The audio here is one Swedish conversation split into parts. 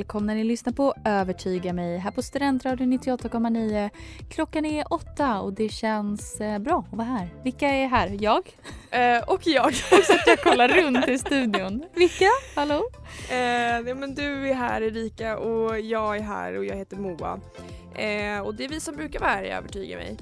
Välkomna ni lyssnar på Övertyga mig här på Studentradion 98,9. Klockan är åtta och det känns eh, bra att vara här. Vilka är här? Jag? Eh, och jag. Så att jag kollar runt i studion. Vilka? Hallå? eh, ja, men du är här Erika och jag är här och jag heter Moa. Eh, och det är vi som brukar vara här i Övertyga mig.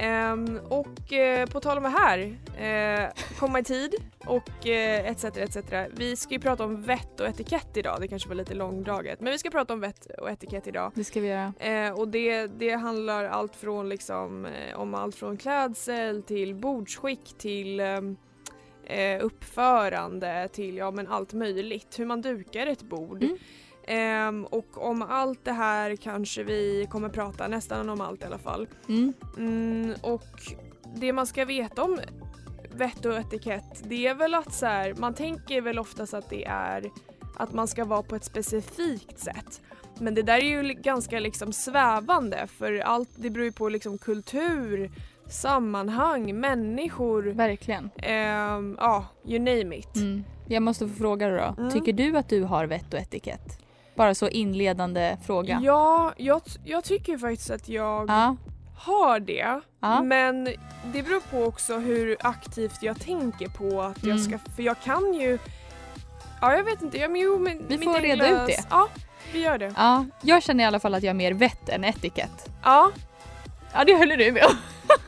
Ehm, och eh, på tal om det här, eh, komma i tid och eh, etc, etc. Vi ska ju prata om vett och etikett idag, det kanske var lite långdraget. Men vi ska prata om vett och etikett idag. Det ska vi göra. Eh, och det, det handlar allt från liksom, om allt från klädsel till bordsskick till eh, uppförande till ja, men allt möjligt. Hur man dukar ett bord. Mm. Ehm, och om allt det här kanske vi kommer prata nästan om allt i alla fall. Mm. Mm, och det man ska veta om vett och etikett det är väl att så här, man tänker väl oftast att det är att man ska vara på ett specifikt sätt. Men det där är ju ganska liksom svävande för allt det beror ju på liksom kultur, sammanhang, människor, Verkligen. ehm, ja you name it. Mm. Jag måste få fråga då. Mm. Tycker du att du har vett och etikett? Bara så inledande fråga. Ja, jag, jag tycker faktiskt att jag Ja. har det. Ja. Men det beror på också hur aktivt jag tänker på att jag Mm. ska, för jag kan ju Ja jag vet inte, ja, men jo men Vi får reda ut det. Ja, vi gör det. ja. Jag känner i alla fall att jag har mer vett än etikett. Ja, Ja det håller du med om.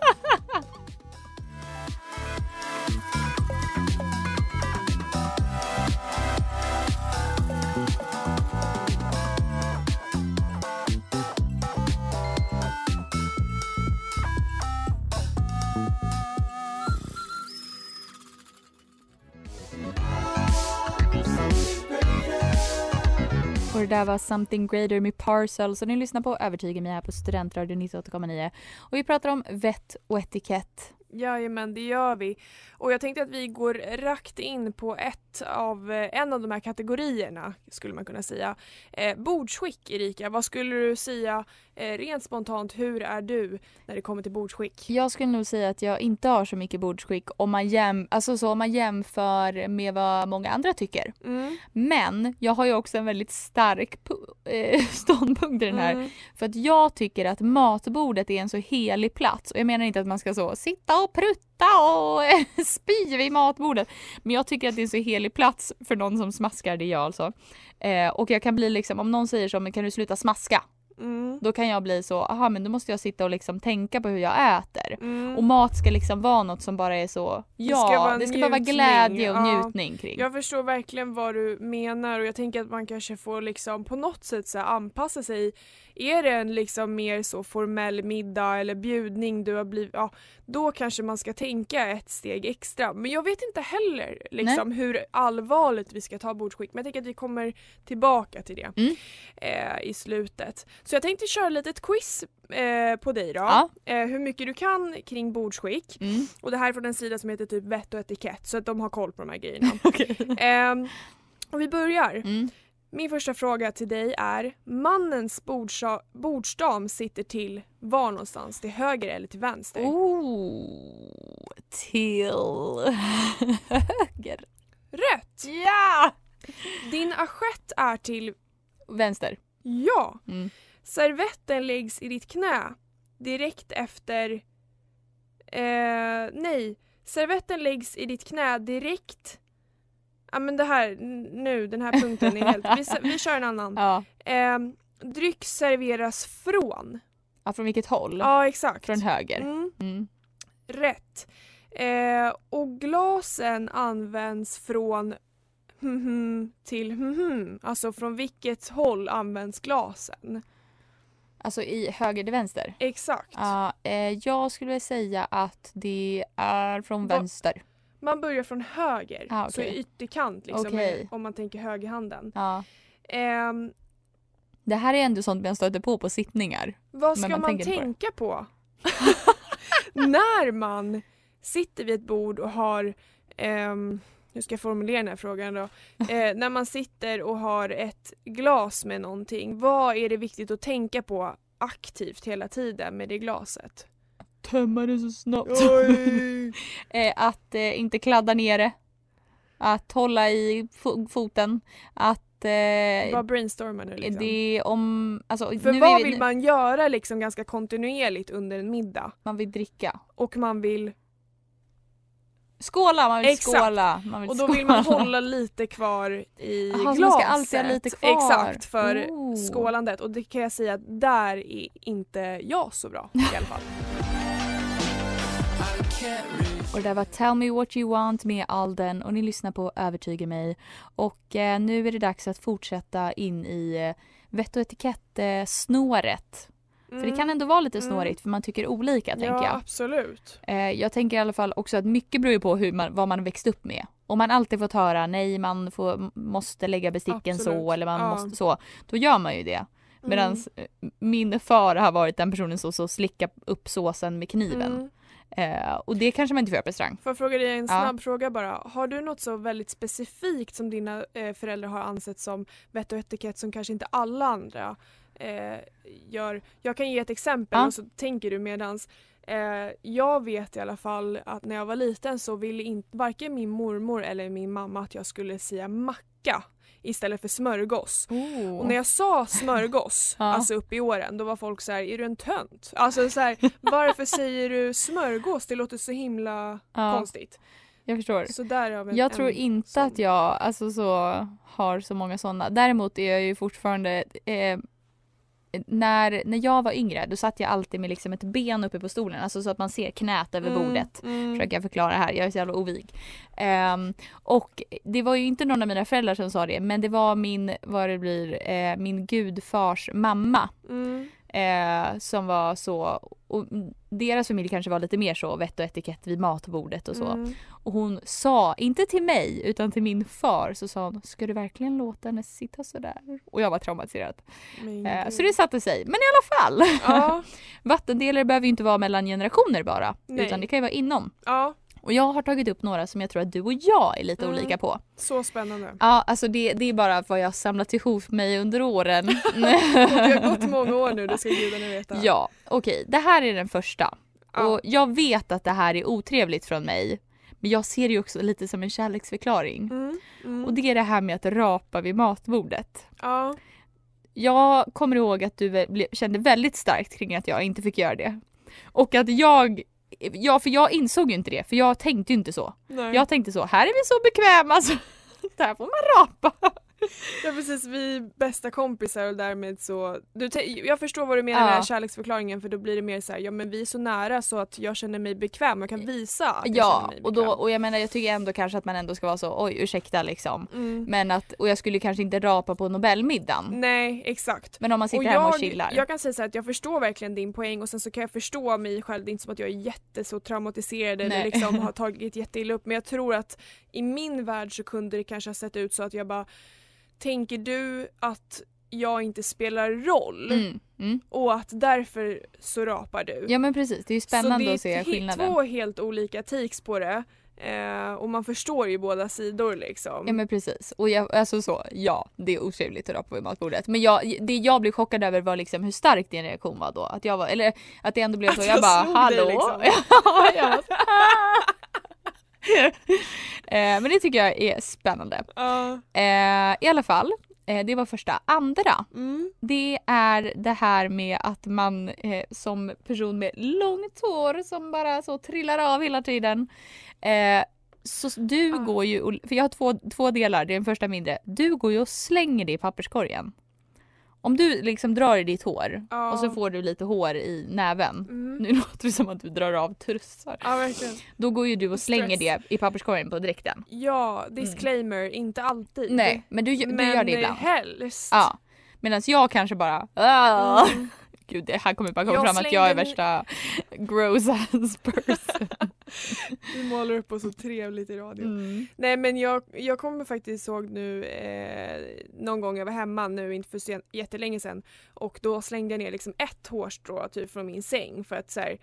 Och det var Something Greater med Parcel, så ni lyssnar på Övertyga mig här på Studentradion 98,9 och vi pratar om vett och etikett jajamän det gör vi. Och jag tänkte att vi går rakt in på ett av, eh, en av de här kategorierna skulle man kunna säga. Eh, bordsskick Erika, vad skulle du säga eh, rent spontant, hur är du när det kommer till bordsskick? Jag skulle nog säga att jag inte har så mycket bordsskick om man, jäm, alltså så om man jämför med vad många andra tycker. Mm. Men jag har ju också en väldigt stark eh, ståndpunkt i den här. Mm. För att jag tycker att matbordet är en så helig plats. Och jag menar inte att man ska så sitta och prutta och spy vid matbordet. Men jag tycker att det är en så helig plats för någon som smaskar, det är jag alltså. Eh, och jag kan bli liksom, om någon säger så, men kan du sluta smaska? Mm. Då kan jag bli så, aha men då måste jag sitta och liksom tänka på hur jag äter. Mm. Och mat ska liksom vara något som bara är så, ja, ska vara det ska bara vara glädje och ja. njutning kring. Jag förstår verkligen vad du menar och jag tänker att man kanske får liksom på något sätt så anpassa sig. Är det en liksom mer så formell middag eller bjudning du har blivit, ja då kanske man ska tänka ett steg extra. Men jag vet inte heller liksom hur allvarligt vi ska ta bordsskick men jag tänker att vi kommer tillbaka till det Mm. eh, i slutet. Så jag tänkte köra lite ett quiz eh, på dig då. Ja. Eh, hur mycket du kan kring bordsskick. Mm. Och det här är från en sida som heter typ vett och etikett så att de har koll på de här grejerna. Okej. Ehm, och vi börjar. Mm. Min första fråga till dig är Mannens bordsa- bordsdam sitter till var någonstans? Till höger eller till vänster? Oh, till höger. Rätt! Ja! Din assiett är till Vänster. ja. Mm. Servetten läggs i ditt knä direkt efter... Eh, nej. Servetten läggs i ditt knä direkt... Ja men det här, nu den här punkten är helt... Vi, vi kör en annan. Ja. Eh, dryck serveras från. ja. Från vilket håll? Ja exakt. Från höger. Mm, Mm. rätt. Eh, och glasen används från till. Alltså från vilket håll används glasen? Alltså i höger till vänster? Exakt. Ja, eh, jag skulle säga att det är från Va- vänster. Man börjar från höger, Ah, så okej. i ytterkant liksom, eh, om man tänker högerhanden. Ja. Ehm, Det här är ändå sånt man stöter på på sittningar. vad ska man man, inte på tänka på? När man sitter vid ett bord och har, ehm, hur ska jag formulera den här frågan då? Eh, när man sitter och har ett glas med någonting, vad är det viktigt att tänka på aktivt hela tiden med det glaset? Tömma det så snabbt. Oj. eh, att eh, inte kladda ner det. Att hålla i fo- foten. Att eh, Vad brainstormar nu liksom? det om... Alltså, För vad vi- vill man göra liksom ganska kontinuerligt under en middag? Man vill dricka. Och man vill Skåla! Man vill Exakt. skåla. Man vill Och då skåla. vill man hålla lite kvar i Jaha, så man glaset. ska alltid ha lite kvar. Exakt, för Oh. skålandet. Och det kan jag säga att där är inte jag så bra i alla fall. Och det där var Tell me what you want med Alden och ni lyssnar på Övertyga mig. Och eh, nu är det dags att fortsätta in i eh, vett och etikett-snåret. För det kan ändå vara lite Mm. snårigt för man tycker olika tänker Ja, jag. absolut. Eh, jag tänker i alla fall också att mycket beror på hur man, vad man växt upp med. Om man alltid fått höra nej man får, måste lägga besticken Absolut. så eller man Ja. måste så. Då gör man ju det. Medan min far har varit den personen som så slicka upp såsen med kniven. Mm. Eh, och det kanske man inte får göra på restaurang. Får jag fråga dig en Ja. snabb fråga bara. Har du något så väldigt specifikt som dina eh, föräldrar har ansett som vett och etikett som kanske inte alla andra eh, gör? Jag kan ge ett exempel Ja. och så tänker du medans. Eh, jag vet i alla fall att när jag var liten så ville inte varken min mormor eller min mamma att jag skulle säga macka istället för smörgås. Och när jag sa smörgås, Ja. alltså upp i åren, då var folk så här: är du en tönt? Alltså så här, varför säger du smörgås? Det låter så himla Ja. konstigt. Jag förstår. Så där har vi Jag tror inte sån. att jag alltså, så, har så många sådana. Däremot är jag ju fortfarande eh, när, när jag var yngre då satt jag alltid med liksom ett ben uppe på stolen, alltså så att man ser knät över Mm, bordet. mm. Försöker jag förklara här, jag är så jävla ovig. Ehm, och det var ju inte någon av mina föräldrar som sa det, men det var min, vad det blir, eh, min gudfars mamma. Mm. Eh, som var så, och deras familj kanske var lite mer så vett och etikett vid matbordet och så. Mm. Och hon sa, inte till mig utan till min far, så sa hon Ska du verkligen låta henne sitta sådär? Och jag var traumatiserad. Eh, så det satte sig. Men i alla fall! Ja, Vattendelare behöver ju inte vara mellan generationer bara. Nej. Utan det kan ju vara inom. ja, Och jag har tagit upp några som jag tror att du och jag är lite Mm. olika på. så spännande. Ja, alltså det, det är bara vad jag har samlat ihop mig under åren. Och det har gått många år nu, det ska gudarna veta. ja, okej. Det här är den första. Ja. Och jag vet att det här är otrevligt från mig. Men jag ser det ju också lite som en kärleksförklaring. Mm. Mm. Och det är det här med att rapa vid matbordet. ja. Jag kommer ihåg att du kände väldigt starkt kring att jag inte fick göra det. Och att jag, ja för jag insåg ju inte det, för jag tänkte ju inte så. Nej. Jag tänkte så, här är vi så bekväma så där får man rapa. Ja precis, vi är bästa kompisar och därmed så... Du, jag förstår vad du menar med Ja. här kärleksförklaringen för då blir det mer så här, ja men vi är så nära så att jag känner mig bekväm och kan visa att jag känner Ja, mig och, då, bekväm. och jag menar jag tycker ändå kanske att man ändå ska vara så, oj ursäkta liksom. Mm. Men att, och jag skulle kanske inte rapa på Nobelmiddagen. Nej, exakt. Men om man sitter och hemma och jag, chillar. jag kan säga så här att jag förstår verkligen din poäng och sen så kan jag förstå mig själv. Det är inte som att jag är jätte så traumatiserad eller liksom har tagit jätteilla upp men jag tror att i min värld så kunde det kanske ha sett ut så att jag bara Tänker du att jag inte spelar roll Mm, mm. och att därför så rapar du? Ja men precis, det är ju spännande så att se det är skillnaden. två helt olika takes på det eh, och man förstår ju båda sidor liksom. Ja men precis. Och jag, alltså så, ja det är otrevligt att rapa vid matbordet. Men jag, det jag blev chockad över var liksom hur stark din reaktion var då. Att jag var, eller att det ändå blev Att så, jag jag bara slog dig, hallå? liksom. ja, jag bara, Eh, men det tycker jag är spännande. Eh, I alla fall, eh, det var första. Andra, Mm. det är det här med att man eh, som person med långt hår som bara så trillar av hela tiden. Eh, så du Ah. går ju, för jag har två, två delar, det är den första mindre. Du går ju och slänger det i papperskorgen. Om du liksom drar i ditt hår Ja. och så får du lite hår i näven. Mm. Nu låter det som att du drar av trussar. Ja verkligen. Då går ju du och slänger Stress. det i papperskorgen på direkten. Ja, disclaimer, inte alltid. Nej, men du, du men gör det ibland. helst. Ja. Medan jag kanske bara. Mm. Gud, det här kommer bara komma Jag fram att jag är värsta gross ass person. Vi målar upp oss så trevligt i radio. Mm. Nej men jag, jag kommer faktiskt ihåg nu eh, någon gång jag var hemma nu inte för sen, jättelänge sedan och då slängde jag ner liksom ett hårstrå typ från min säng för att så här,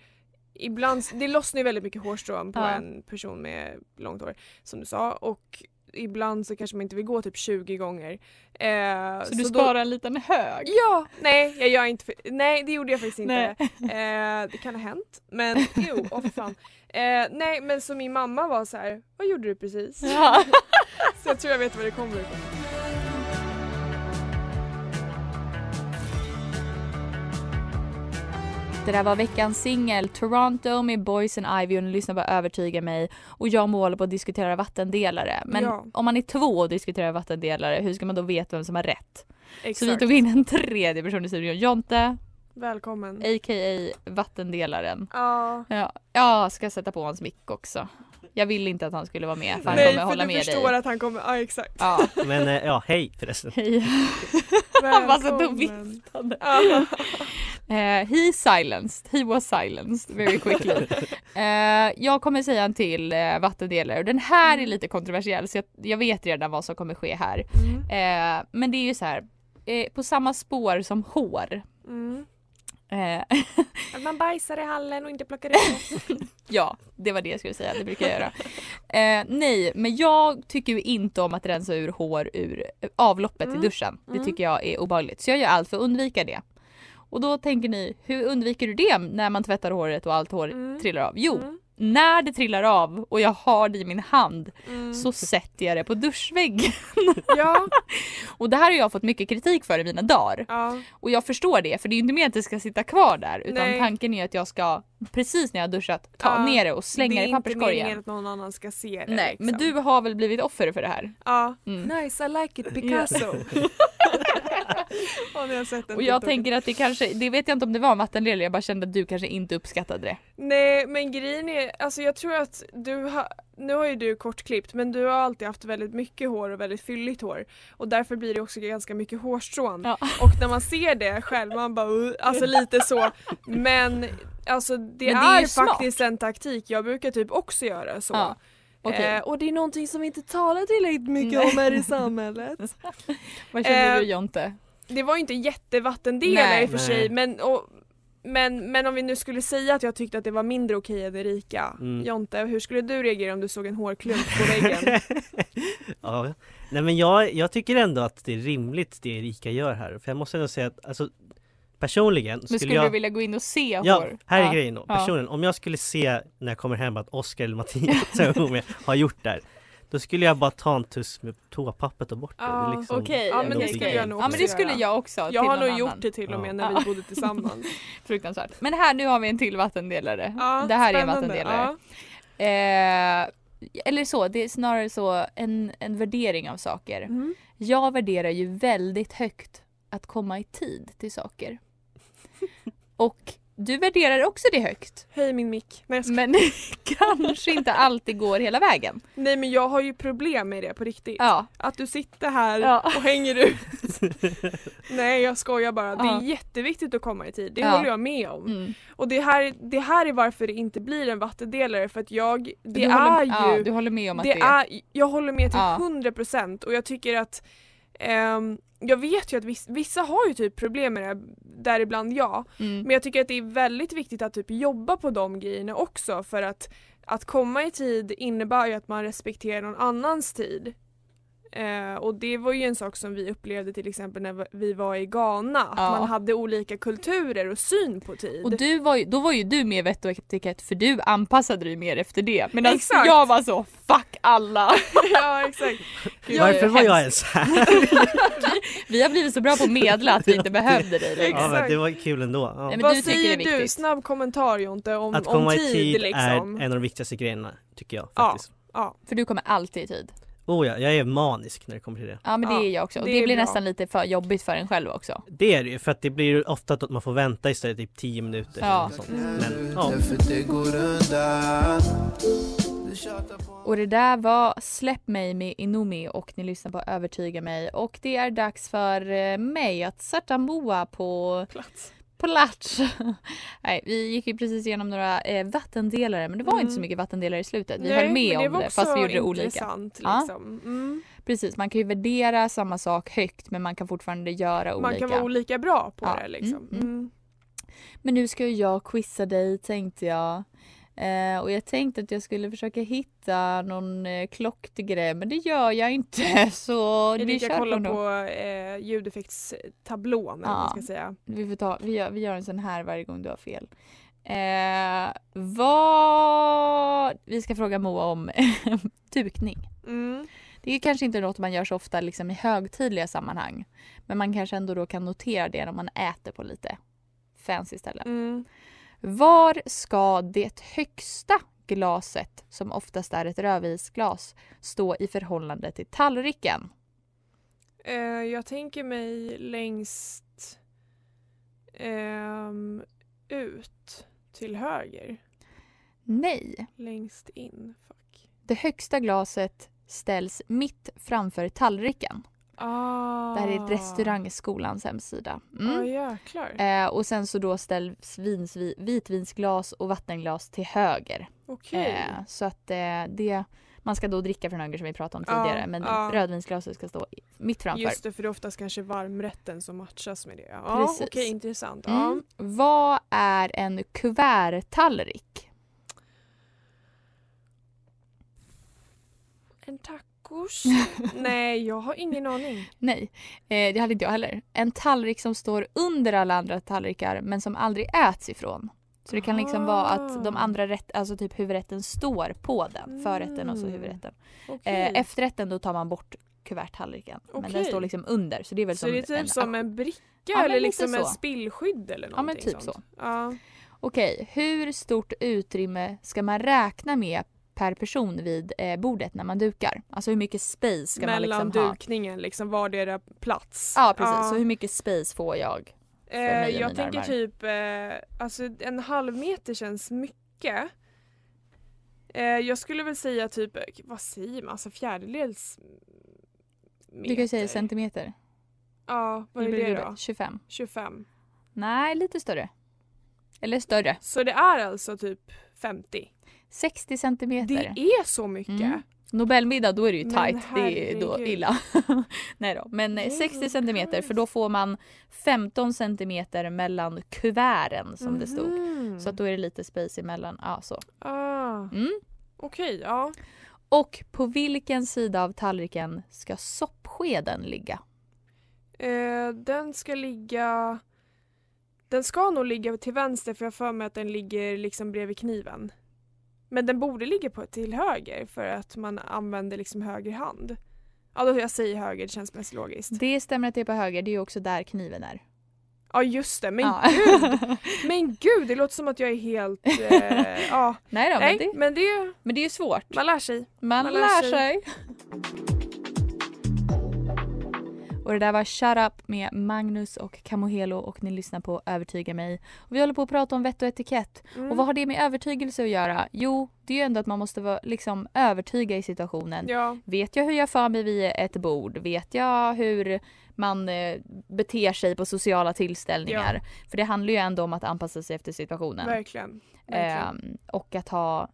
ibland, det lossnar ju väldigt mycket hårstrån på Ja. en person med långt hår som du sa och ibland så kanske man inte vill gå typ 20 gånger. Eh, Så du då- sparar en liten hög? Ja, nej jag gör inte, för, nej det gjorde jag faktiskt inte. Eh, det kan ha hänt men jo, åh för fan. Eh, nej men så min mamma var så här: vad gjorde du precis? Ja. Så jag tror jag vet var det kommer ifrån. Det där var veckans singel Toronto med Boys and Ivy och ni lyssnar på Övertyga mig och jag må hålla på att diskutera vattendelare. Men Ja. om man är två och diskuterar vattendelare, hur ska man då veta vem som har rätt? Exakt. Så vi tog in en tredje person i studion, Jonte, Välkommen. a.k.a. vattendelaren. Ja. Ja, jag ska sätta på hans mick också. Jag ville inte att han skulle vara med för han Nej kommer för hålla du med förstår dig. att han kommer, ja exakt. Ja, Men eh, ja, hej förresten. hej. Han bara satt och Välkommen. Eh, he silenced, he was silenced very quickly. Eh, jag kommer säga en till uh, vattendelare och den här är lite kontroversiell så jag, jag vet redan vad som kommer ske här. Mm. Eh, men det är ju så här, på samma spår som hår. Mm. Att man bajsar i hallen och inte plockar det. ja, det var det jag skulle säga, det brukar jag göra. Nej, men jag tycker ju inte om att rensa ur hår ur avloppet Mm. i duschen. Det Mm. tycker jag är obehagligt. Så jag gör allt för att undvika det. Och då tänker ni, hur undviker du det när man tvättar håret och allt hår Mm. trillar av? Jo, Mm. när det trillar av och jag har det i min hand Mm. så sätter jag det på duschväggen. Ja, Och det här har jag fått mycket kritik för i mina dagar. ja. Och jag förstår det för det är ju inte meningen att det ska sitta kvar där utan Nej. tanken är att jag ska precis när jag har duschat ta Ja, ner det och slänga det i Det är inte papperskorgen. meningen att någon annan ska se det. Nej, liksom. men du har väl blivit offer för det här? Ja. Mm. Nice, I like it, Picasso. Har den Och jag tänker att det kanske, det vet jag inte om det var en vattendelare, jag bara kände att du kanske inte uppskattade det. Nej men grejen är, alltså jag tror att du har, nu har ju du kortklippt men du har alltid haft väldigt mycket hår och väldigt fylligt hår och därför blir det också ganska mycket hårstrån. Ja. Och när man ser det själv man bara uh, alltså lite så men alltså det, Men det är, är faktiskt en taktik, jag brukar typ också göra så. Ja, okej. Eh, och det är någonting som vi inte talar tillräckligt mycket Nej. om här i samhället. Vad känner eh, du Jonte? Det var ju inte jättevattendelare Nej. i och för sig men, och, men, men om vi nu skulle säga att jag tyckte att det var mindre okej än Erika, Mm. Jonte, hur skulle du reagera om du såg en hårklump på väggen? ja. Nej men jag, jag tycker ändå att det är rimligt det Erika gör här. För jag måste ändå säga att alltså, personligen Men skulle skulle jag... du vilja gå in och se Ja, hår? här är Ja. grejen då. Ja. Personen, om jag skulle se när jag kommer hem att Oskar eller Mattias har gjort där Då skulle jag bara ta en tuss med toapappret och bort det. det. Ja, är liksom Okej, Ja, men det skulle jag nog Ja men också det skulle jag också. Jag har nog annan. gjort det till och med Ja. när Ja. vi bodde tillsammans. Fruktansvärt. Men här, nu har vi en till vattendelare. Ja, det här är en spännande. vattendelare. Ja. Eh, eller så, det är snarare så en, en värdering av saker. Mm. Jag värderar ju väldigt högt att komma i tid till saker. Och du värderar också det högt. Hej min mick. Nej, jag ska... Men kanske inte alltid går hela vägen. Nej men jag har ju problem med det på riktigt. Ja. Att du sitter här Ja. och hänger ut. Nej jag skojar bara. Det är Ja. jätteviktigt att komma i tid. Det Ja. håller jag med om. Mm. Och det här, det här är varför det inte blir en vattendelare för att jag, det du, är håller, ju ja, du håller med om att det det, är, jag håller med till Ja. 100% och jag tycker att ehm, jag vet ju att vissa, vissa har ju typ problem med det däribland jag. Mm. Men jag tycker att det är väldigt viktigt att typ jobba på de grejerna också för att att komma i tid innebär ju att man respekterar någon annans tid. Eh, och det var ju en sak som vi upplevde till exempel när vi var i Ghana. Att Ja. man hade olika kulturer och syn på tid. Och du var ju, då var ju du med i vett och etikett för du anpassade dig mer efter det. Medan Exakt. jag var så fuck alla. ja exakt. Gud, Varför var jag ens här? Vi har blivit så bra på att medla att vi inte behövde dig längre. Ja, men det var kul ändå. Ja. Nej, men Vad du säger du? Snabb kommentar Jonte om, Att om komma i tid, tid liksom. är en av de viktigaste grejerna tycker jag Ja. faktiskt. Ja. För du kommer alltid i tid. Oh ja, jag är manisk när det kommer till det. Ja men det Ja, är jag också. Och det det, blir bra. nästan lite för jobbigt för en själv också. Det är det ju, för att det blir ju ofta att man får vänta istället typ 10 minuter Ja. eller något sånt. Men ja, Och det där var Släpp mig med Inumi och ni lyssnar på Övertyga mig och det är dags för eh, mig att sätta Moa på Plats. Plats. Nej, vi gick ju precis igenom några eh, vattendelare men det var Mm. inte så mycket vattendelare i slutet. Vi Nej, höll med det om det fast vi gjorde det olika. Liksom. Mm. Precis, man kan ju värdera samma sak högt men man kan fortfarande göra olika. Man kan vara olika bra på Ja. det liksom. Mm, mm. Mm. Men nu ska jag quizza dig tänkte jag. Eh, och jag tänkte att jag skulle försöka hitta någon eh, klocktig grej men det gör jag inte så vi kör kollar på, eh, ljudeffektstablån eller vad man Ja. ska säga. Vi, får ta, vi, gör, vi gör en sån här varje gång du har fel. Eh, vad... Vi ska fråga Moa om dukning. Mm. Det är kanske inte något man gör så ofta liksom, i högtidliga sammanhang. Men man kanske ändå då kan notera det när man äter på lite fancy ställen. Mm. Var ska det högsta glaset, som oftast är ett rödvinsglas, stå i förhållande till tallriken? Eh, jag tänker mig längst ehm, ut till höger. Nej, Längst in. Fuck. det högsta glaset ställs mitt framför tallriken. Ah. Det här är restaurangskolans hemsida. Ja Mm. jäklar. Eh, och sen så då ställs vins, vitvinsglas och vattenglas till höger. Okej. Eh, så att eh, det, man ska då dricka från höger som vi pratade om tidigare. men ja. rödvinsglaset ska stå mitt framför. Just det, för det är oftast kanske varmrätten som matchas med det. Ja, okej, intressant. Mm. Vad är en kuverttallrik? En tacos? Nej, jag har ingen aning. Nej, eh, det hade inte jag heller. En tallrik som står under alla andra tallrikar men som aldrig äts ifrån. Så det kan liksom vara att de Ah. andra rätt, alltså typ huvudrätten står på den. Förrätten och så Mm. huvudrätten. Okej. Eh, efterrätten då tar man bort kuverttallriken. Men den står liksom under så det är väl så som det är typ en som en bricka Ja, eller liksom en spillskydd eller Ja, men någonting typ sånt. så. Ja. Okej, hur stort utrymme ska man räkna med per person vid eh, bordet när man dukar? Alltså hur mycket space ska man Mellan liksom ha? dukningen, liksom vardera plats. Ja precis, så hur mycket space får jag? Eh, jag tänker armar. typ, eh, alltså en halv meter känns mycket. Eh, jag skulle väl säga typ, eh, vad säger man, alltså fjärdedels meter. Du kan ju säga centimeter. Ja, vad är det då? 25. 25. Nej, lite större. Eller större. Så det är alltså typ 50. 60 centimeter. Det är så mycket. Mm. Nobelmiddag, då är det ju tight. Det är då illa. Nej då. Men eh, 60 centimeter för då får man 15 centimeter mellan kuverten som det stod. Mhm. Så att då är det lite space emellan. Ja, så. ah, Mm. Okej, ja. Och på vilken sida av tallriken ska soppskeden ligga? Eh, den ska ligga... Den ska nog ligga till vänster för jag har för mig att den ligger liksom bredvid kniven. Men den borde ligga på till höger för att man använder liksom höger hand. Ja, då jag säger höger, det känns mest logiskt. Det stämmer att det är på höger, det är ju också där kniven är. Ja, just det. Men Ja. gud! Men gud, det låter som att jag är helt... Eh, ja, Nej då, men nej, det, men det... men det är ju svårt. Man lär sig. Man, Man lär lär sig. sig. Och det där var Shut Up med Magnus och Kamohelo och ni lyssnar på Övertyga mig. Och vi håller på att prata om vett och etikett. Mm. Och vad har det med övertygelse att göra? Jo, det är ju ändå att man måste vara liksom övertyga i situationen. Ja, Vet jag hur jag för mig vid ett bord? Vet jag hur man eh, beter sig på sociala tillställningar? För det handlar ju ändå om att anpassa sig efter situationen. verkligen. verkligen. Ehm, och att ha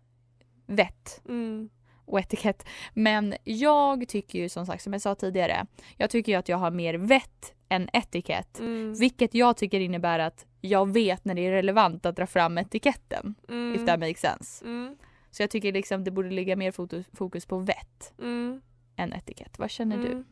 vett Mm. Och etikett. Men jag tycker ju som sagt, som jag sa tidigare, jag tycker ju att jag har mer vett än etikett. Mm. Vilket jag tycker innebär att jag vet när det är relevant att dra fram etiketten. Mm. If that makes sense. Mm. Så jag tycker liksom det borde ligga mer fokus, på vett. Mm. en etikett. Vad känner du? Mm.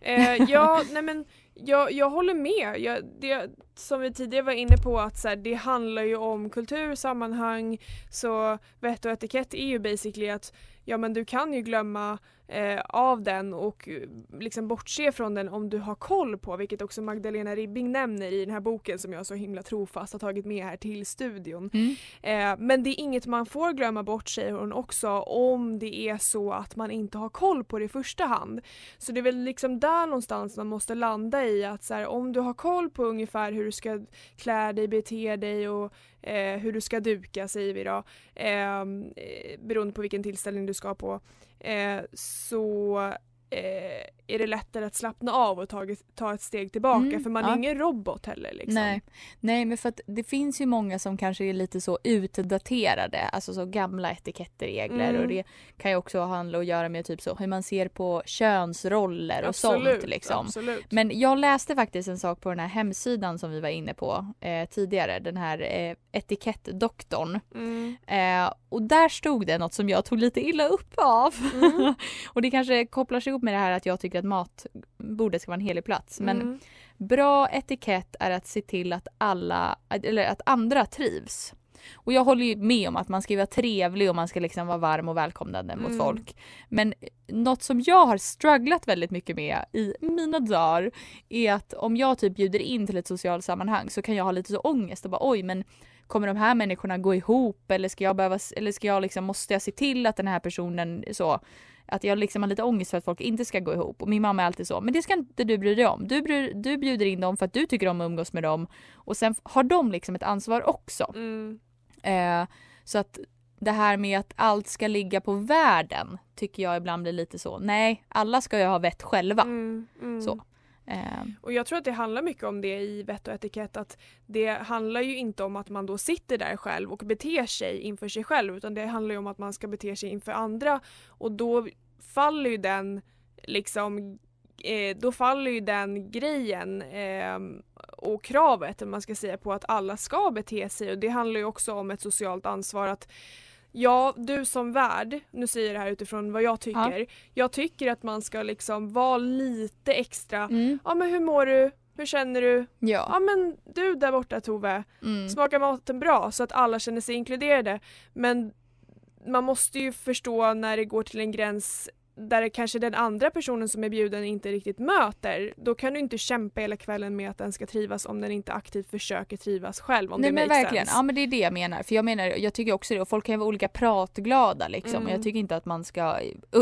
Eh, ja, nej men jag, jag håller med. Jag, det, som vi tidigare var inne på att så här, det handlar ju om kultur, sammanhang, så vett och etikett är ju basically att ja men du kan ju glömma eh, av den och eh, liksom bortse från den om du har koll på, vilket också Magdalena Ribbing nämner i den här boken som jag så himla trofast har tagit med här till studion. Mm. Eh, men det är inget man får glömma bort säger hon också om det är så att man inte har koll på det i första hand. Så det är väl liksom där någonstans man måste landa i att så här, om du har koll på ungefär hur du ska klä dig, bete dig och eh, hur du ska duka säger vi då. Ehm, eh, beroende på vilken tillställning du ska på. Eh, så eh, är det lättare att slappna av och ta, ta ett steg tillbaka Mm, för man ja. är ingen robot heller. Liksom. Nej. Nej, men för att det finns ju många som kanske är lite så utdaterade, alltså så gamla etiketterregler Mm. och det kan ju också handla och göra med typ så hur man ser på könsroller och Absolut, sånt liksom. absolut. Men jag läste faktiskt en sak på den här hemsidan som vi var inne på eh, tidigare, den här eh, etikettdoktorn. Mm. Eh, och där stod det något som jag tog lite illa upp av. Mm. och det kanske kopplar sig ihop med det här att jag tycker att matbordet ska vara en helig plats. Men Mm. bra etikett är att se till att alla, eller att andra trivs. Och jag håller ju med om att man ska vara trevlig och man ska liksom vara varm och välkomnande mot Mm. folk. Men något som jag har strugglat väldigt mycket med i mina dagar är att om jag typ bjuder in till ett socialt sammanhang så kan jag ha lite så ångest och bara oj men kommer de här människorna gå ihop eller ska jag behöva, eller ska jag liksom, måste jag se till att den här personen så att jag liksom har lite ångest för att folk inte ska gå ihop och min mamma är alltid så men det ska inte du bry dig om. Du, bryr, du bjuder in dem för att du tycker om att umgås med dem och sen har de liksom ett ansvar också. Mm. Eh, så att det här med att allt ska ligga på världen tycker jag ibland blir lite så. Nej, alla ska ju ha vett själva. Mm. Mm. Så. Ehm. Och jag tror att det handlar mycket om det i vett och etikett att det handlar ju inte om att man då sitter där själv och beter sig inför sig själv utan det handlar ju om att man ska bete sig inför andra. Och då faller ju den liksom eh, då faller ju den grejen eh, och kravet om man ska säga på att alla ska bete sig. Och det handlar ju också om ett socialt ansvar att Ja, du som värd, nu säger jag det här utifrån vad jag tycker. Jag tycker att man ska liksom vara lite extra mm, Ja men hur mår du? Hur känner du? ja. Ja men du där borta Tove, Mm. smakar maten bra så att alla känner sig inkluderade. Men man måste ju förstå när det går till en gräns där kanske den andra personen som är bjuden inte riktigt möter. Då kan du inte kämpa hela kvällen med att den ska trivas om den inte aktivt försöker trivas själv om Nej det men verkligen, sense. ja men det är det jag menar. För jag menar, jag tycker också det, och folk kan ju vara olika pratglada liksom. Mm. Jag tycker inte att man ska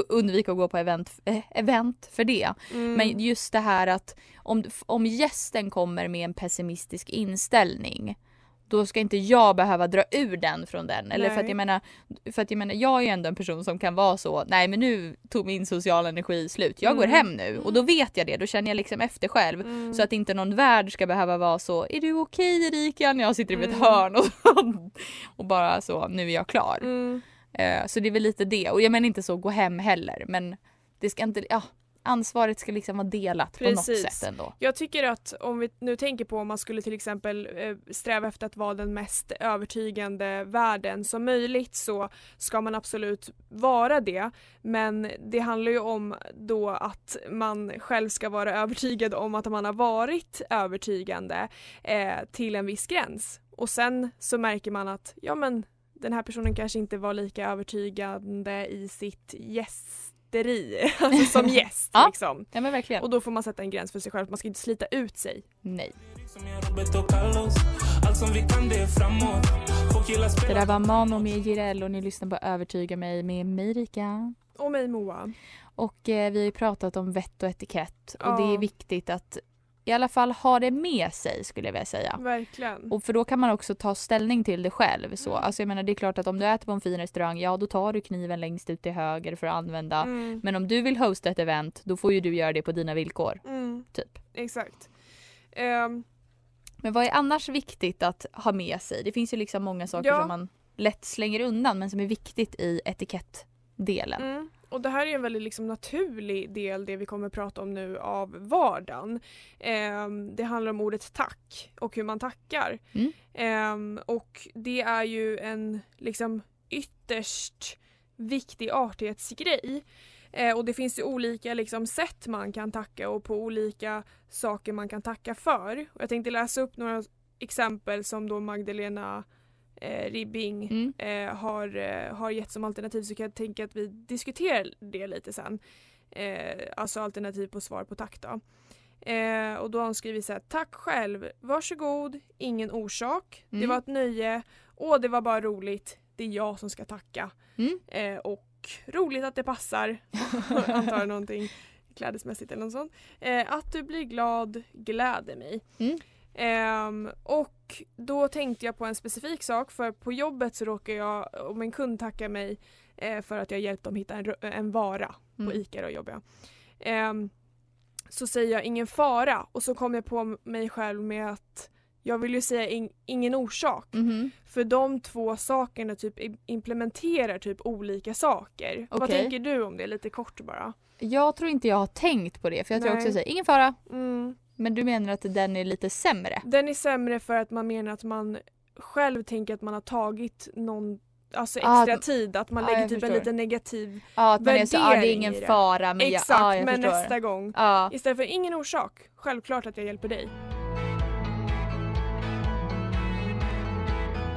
undvika att gå på event, eh, event för det. Mm. Men just det här att om, om gästen kommer med en pessimistisk inställning då ska inte jag behöva dra ur den från den. Eller för att jag menar, för att jag menar, jag är ju ändå en person som kan vara så, nej men nu tog min sociala energi slut, jag går Mm. hem nu. Och då vet jag det, då känner jag liksom efter själv. Mm. Så att inte någon värld ska behöva vara så, är du okej Erika? När jag sitter i ett Mm. hörn och, och bara så, nu är jag klar. Mm. Eh, så det är väl lite det. Och jag menar inte så gå hem heller men det ska inte, ja, ansvaret ska liksom vara delat på Precis. något sätt ändå. Jag tycker att om vi nu tänker på om man skulle till exempel eh, sträva efter att vara den mest övertygande världen som möjligt så ska man absolut vara det. Men det handlar ju om då att man själv ska vara övertygad om att man har varit övertygande eh, till en viss gräns. Och sen så märker man att ja men den här personen kanske inte var lika övertygande i sitt gästeri, alltså som gäst Ja. liksom. Ja men verkligen. Och då får man sätta en gräns för sig själv. Man ska inte slita ut sig. Nej. Som jag, Robert och Carlos Allt som vi kan det där var Mano med Jireel och ni lyssnar på Övertyga mig med mig Rika. Och mig Moa. Och eh, vi har ju pratat om vett och etikett och Ja. det är viktigt att i alla fall ha det med sig skulle jag vilja säga. Verkligen. Och för då kan man också ta ställning till det själv. Så, Mm. alltså jag menar det är klart att om du äter på en fin restaurang, ja då tar du kniven längst ut till höger för att använda. Mm. Men om du vill hosta ett event, då får ju du göra det på dina villkor. Mm. Typ. Exakt. Ehm, Men vad är annars viktigt att ha med sig? Det finns ju liksom många saker Ja. som man lätt slänger undan men som är viktigt i etikettdelen. Och det här är en väldigt liksom naturlig del, det vi kommer prata om nu, av vardagen. Ehm, det handlar om ordet tack och hur man tackar. Mm. Ehm, och det är ju en liksom ytterst viktig artighetsgrej. Eh, och det finns ju olika liksom, sätt man kan tacka och på olika saker man kan tacka för. Och jag tänkte läsa upp några exempel som då Magdalena eh, Ribbing Mm. eh, har, eh, har gett som alternativ så kan jag tänka att vi diskuterar det lite sen. Eh, alltså alternativ på svar på tack då. Eh, och då har hon skrivit så här, tack själv, varsågod, ingen orsak, det Mm. var ett nöje, åh det var bara roligt, det är jag som ska tacka. Mm. Eh, och roligt att det passar, antar någonting klädesmässigt eller något sånt. Eh, att du blir glad gläder mig. Mm. Ehm, och då tänkte jag på en specifik sak för på jobbet så råkar jag, om en kund tackar mig eh, för att jag hjälpt dem hitta en, en vara på Mm. ICA då jobbar jag. Ehm, så säger jag ingen fara och så kom jag på mig själv med att jag vill ju säga in, ingen orsak. Mhm. För de två sakerna typ implementerar typ olika saker. Vad Okej. tänker du om det lite kort bara? Jag tror inte jag har tänkt på det för jag tror också säger ingen fara. Mm. Men du menar att den är lite sämre? Den är sämre för att man menar att man själv tänker att man har tagit någon alltså Ah, extra tid, att man ja, lägger jag typ en förstår. liten negativ Ja, att man är så, ja det är Värdering ingen fara men Exakt, jag, ja, jag men förstår. nästa gång. Ja. Istället för ingen orsak, självklart att jag hjälper dig.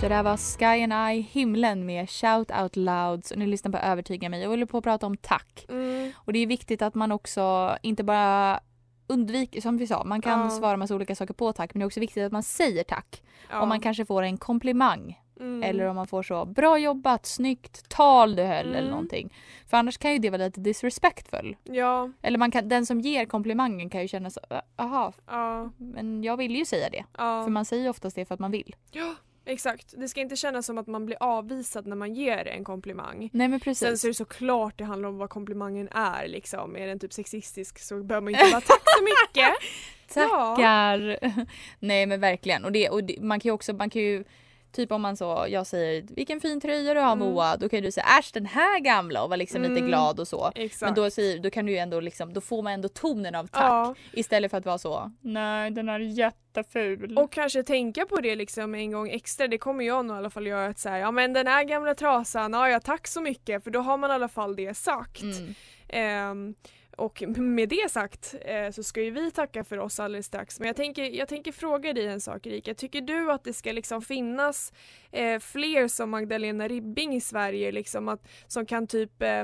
Det där var Sky and I, himlen med Shout Out Louds och ni lyssnar på Övertyga mig och håller på att prata om tack. Mm. Och det är viktigt att man också inte bara undviker, som vi sa, man kan Ja. svara massa olika saker på tack men det är också viktigt att man säger tack. Ja. Om man kanske får en komplimang Mm. eller om man får så bra jobbat, snyggt tal du höll eller Mm. någonting. För annars kan ju det vara lite disrespectful. Ja, Eller man kan, den som ger komplimangen kan ju känna så, aha, ja, men jag vill ju säga det. För man säger oftast det för att man vill. Ja, exakt. Det ska inte kännas som att man blir avvisad när man ger en komplimang. Nej men Sen precis. så är det såklart det handlar om vad komplimangen är liksom. Är den typ sexistisk så behöver man inte bara tack så mycket. Ja. Tackar! Nej men verkligen. Och, det, och det, man kan ju också, man kan ju Typ om man så, jag säger vilken fin tröja du har Mm. Moa, då kan du säga äsch den här gamla och vara liksom lite Mm. glad och så. Exakt. Men då, säger, då kan du ju ändå liksom, då får man ändå tonen av tack. Ja. Istället för att vara så, nej den är jätteful. Och kanske tänka på det liksom en gång extra, det kommer jag nog i alla fall göra att säga, ja men den här gamla trasan, ja, ja tack så mycket för då har man i alla fall det sagt. Mm. Ehm, och med det sagt eh, så ska ju vi tacka för oss alldeles strax. Men jag tänker, jag tänker fråga dig en sak Erika. Tycker du att det ska liksom finnas eh, fler som Magdalena Ribbing i Sverige liksom att, som kan typ eh,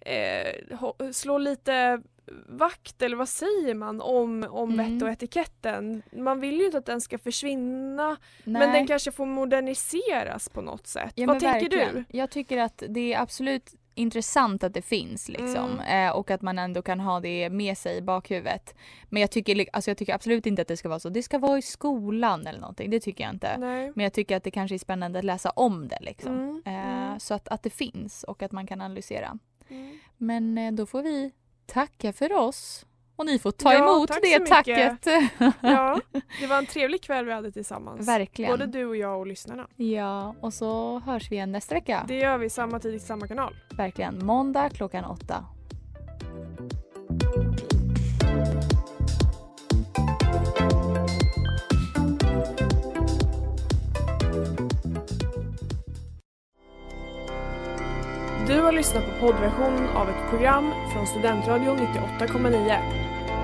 eh, slå lite vakt eller vad säger man om, om Mm. vett och etiketten. Man vill ju inte att den ska försvinna Nej. men den kanske får moderniseras på något sätt. Ja, vad tänker verkligen. du? Jag tycker att det är absolut intressant att det finns liksom eh, och att man ändå kan ha det med sig i bakhuvudet. Men jag tycker, alltså jag tycker absolut inte att det ska vara så. Det ska vara i skolan eller någonting. Det tycker jag inte. Nej. Men jag tycker att det kanske är spännande att läsa om det liksom. Mm, Eh, mm. Så att, att det finns och att man kan analysera. Mm. Men eh, då får vi tacka för oss. Och ni får ta Ja, emot tack det tacket. Ja, det var en trevlig kväll vi hade tillsammans. Verkligen. Både du och jag och lyssnarna. Ja, och så hörs vi igen nästa vecka. Det gör vi samma tid i samma kanal. Verkligen. Måndag klockan åtta. Du har lyssnat på poddversion av ett program från Studentradion 98,9.